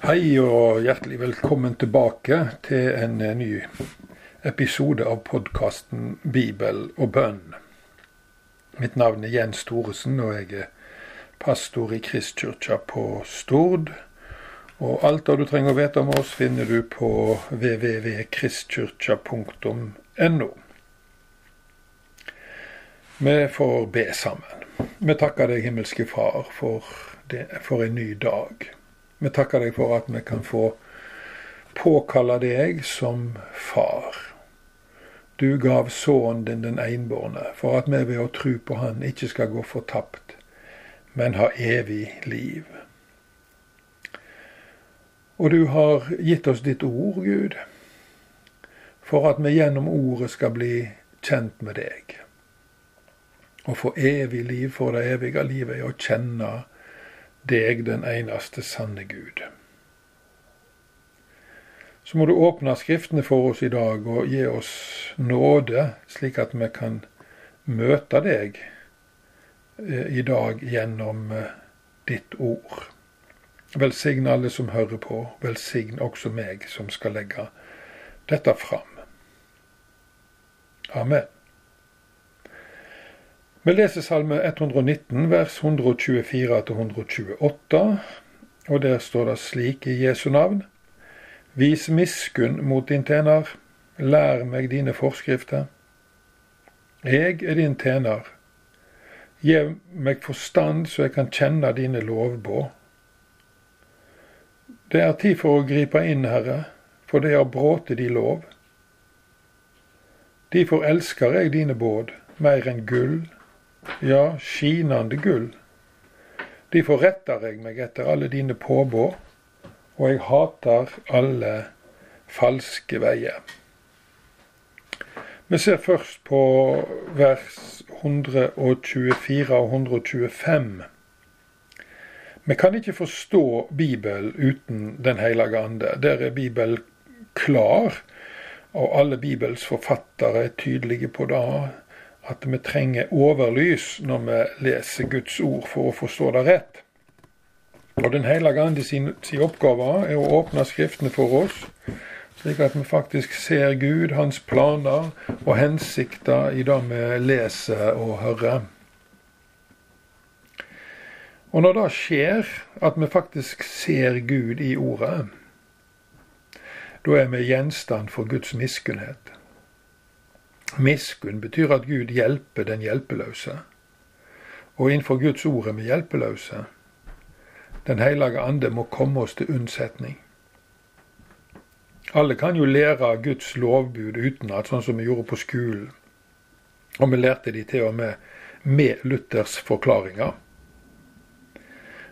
Hei og hjertelig velkommen tilbake til en eh, ny episode av podkasten Bibel og bønn. Mitt navn er Jens Thoresen, og jeg er pastor i Kristkirka på Stord. Og alt det du trenger å vite om oss, finner du på www.kristkirka.no. Vi får be sammen. Vi takker deg, himmelske Far, for, det, for en ny dag. Vi takker deg for at vi kan få påkalle deg som far. Du gav sønnen din den enbårne, for at vi ved å tro på Han ikke skal gå fortapt, men ha evig liv. Og du har gitt oss ditt ord, Gud, for at vi gjennom ordet skal bli kjent med deg. Og få evig liv, for det evige livet er å kjenne deg, den eneste sanne Gud. Så må du åpne Skriftene for oss i dag og gi oss nåde, slik at vi kan møte deg eh, i dag gjennom eh, ditt ord. Velsign alle som hører på, velsign også meg som skal legge dette fram. Amen. Vi leser Salme 119, vers 124-128, og der står det slik i Jesu navn. Vis miskunn mot din tjener, lær meg dine forskrifter. Jeg er din tjener. Gjev meg forstand så jeg kan kjenne dine lovbåd. Det er tid for å gripe inn, Herre, for det har bråte de lov. Derfor elsker jeg dine båd mer enn gull ja, skinende gull. Derfor retter jeg meg etter alle dine påbud, og jeg hater alle falske veier. Vi ser først på vers 124 og 125. Vi kan ikke forstå Bibelen uten Den hellige ande. Der er Bibelen klar, og alle Bibels forfattere er tydelige på det at vi trenger overlys når vi leser Guds ord for å forstå det rett. Og Den hellige ande sin, sin oppgave er å åpne Skriftene for oss, slik at vi faktisk ser Gud, hans planer og hensikter i det vi leser og hører. Og når det skjer, at vi faktisk ser Gud i ordet, da er vi gjenstand for Guds miskunnhet. Miskunn betyr at Gud hjelper den hjelpeløse. Og innenfor Guds ord er vi hjelpeløse. Den hellige ande må komme oss til unnsetning. Alle kan jo lære Guds lovbud utenat, sånn som vi gjorde på skolen. Og vi lærte de til og med med Luthers forklaringer.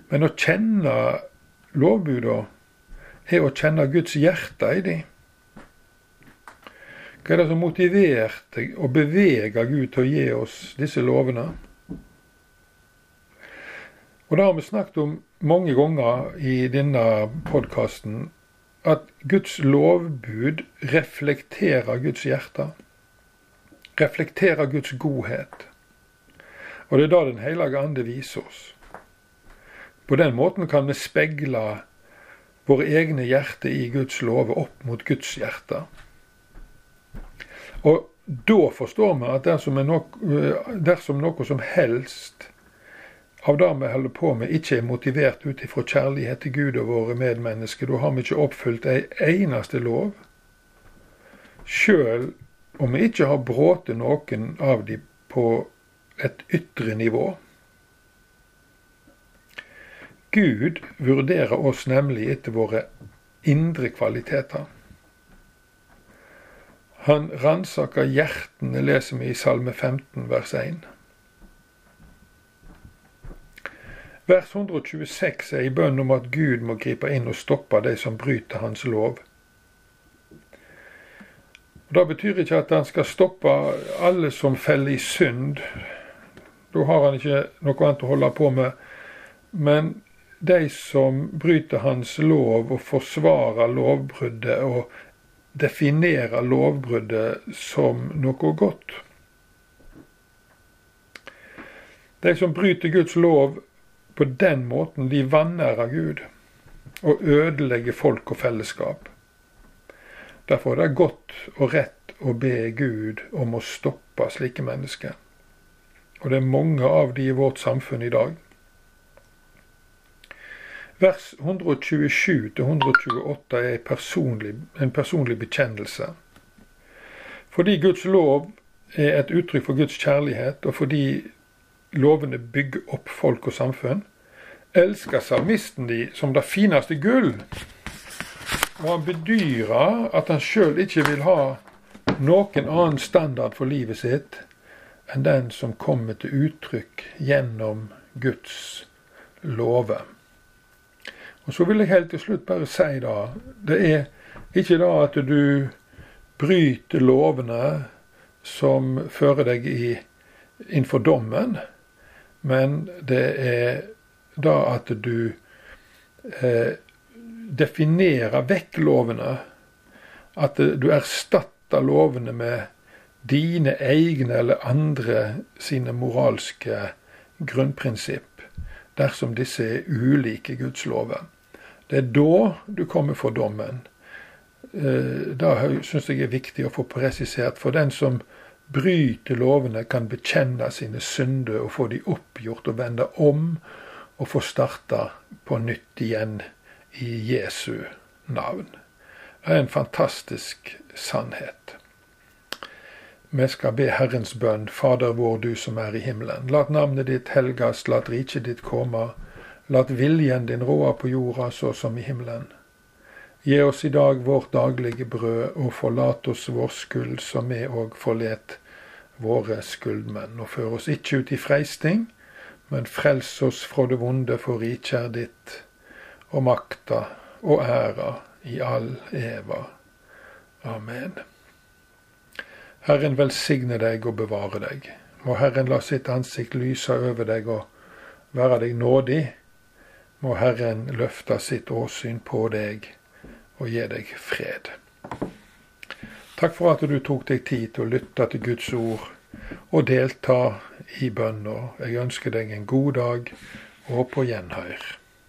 Men å kjenne lovbudene er å kjenne Guds hjerte i de. Hva er det som motiverte og beveger Gud til å gi oss disse lovene? Og det har vi snakket om mange ganger i denne podkasten, at Guds lovbud reflekterer Guds hjerte. Reflekterer Guds godhet. Og det er da Den hellige ande viser oss. På den måten kan vi speile våre egne hjerter i Guds love opp mot Guds hjerte. Og da forstår vi at dersom, noe, eh, dersom noe som helst av det vi holder på med, ikke er motivert ut ifra kjærlighet til Gud og våre medmennesker, da har vi ikke oppfylt ei eneste lov. Sjøl om vi ikke har brutt noen av de på et ytre nivå. Gud vurderer oss nemlig etter våre indre kvaliteter. Han ransaker hjertene, leser vi i Salme 15, vers 1. Vers 126 er i bønn om at Gud må gripe inn og stoppe de som bryter Hans lov. Og Det betyr ikke at han skal stoppe alle som feller i synd. Da har han ikke noe annet å holde på med. Men de som bryter hans lov og forsvarer lovbruddet og definerer lovbruddet som noe godt. De som bryter Guds lov på den måten, de vanærer Gud. og ødelegger folk og fellesskap. Derfor er det godt og rett å be Gud om å stoppe slike mennesker. Og det er mange av de i vårt samfunn i dag. Vers 127-128 er personlig, en personlig bekjennelse. Fordi Guds lov er et uttrykk for Guds kjærlighet, og fordi lovene bygger opp folk og samfunn, elsker salmisten de som det fineste gull. Og han bedyrer at han sjøl ikke vil ha noen annen standard for livet sitt enn den som kommer til uttrykk gjennom Guds lover. Og Så vil jeg helt til slutt bare si da, det er ikke da at du bryter lovene som fører deg i, innenfor dommen, men det er da at du eh, definerer vekk lovene. At du erstatter lovene med dine egne eller andre sine moralske grunnprinsipp, dersom disse er ulike Guds lover. Det er da du kommer for dommen. Eh, da syns jeg er viktig å få presisert. For den som bryter lovene, kan bekjenne sine synder og få de oppgjort og vende om og få starta på nytt igjen i Jesu navn. Det er en fantastisk sannhet. Vi skal be Herrens bønn, Fader vår du som er i himmelen. Lat navnet ditt helgas, lat riket ditt komme. Lat viljen din råde på jorda så som i himmelen. Gi oss i dag vårt daglige brød, og forlat oss vår skyld, som vi òg forlet våre skyldmenn. Og før oss ikke ut i freisting, men frels oss fra det vonde, for riket er ditt, og makta og æra i all eva. Amen. Herren velsigne deg og bevare deg. Må Herren la sitt ansikt lyse over deg og være deg nådig må Herren løfte sitt åsyn på deg og gi deg fred. Takk for at du tok deg tid til å lytte til Guds ord og delta i bønna. Jeg ønsker deg en god dag og på gjenhør.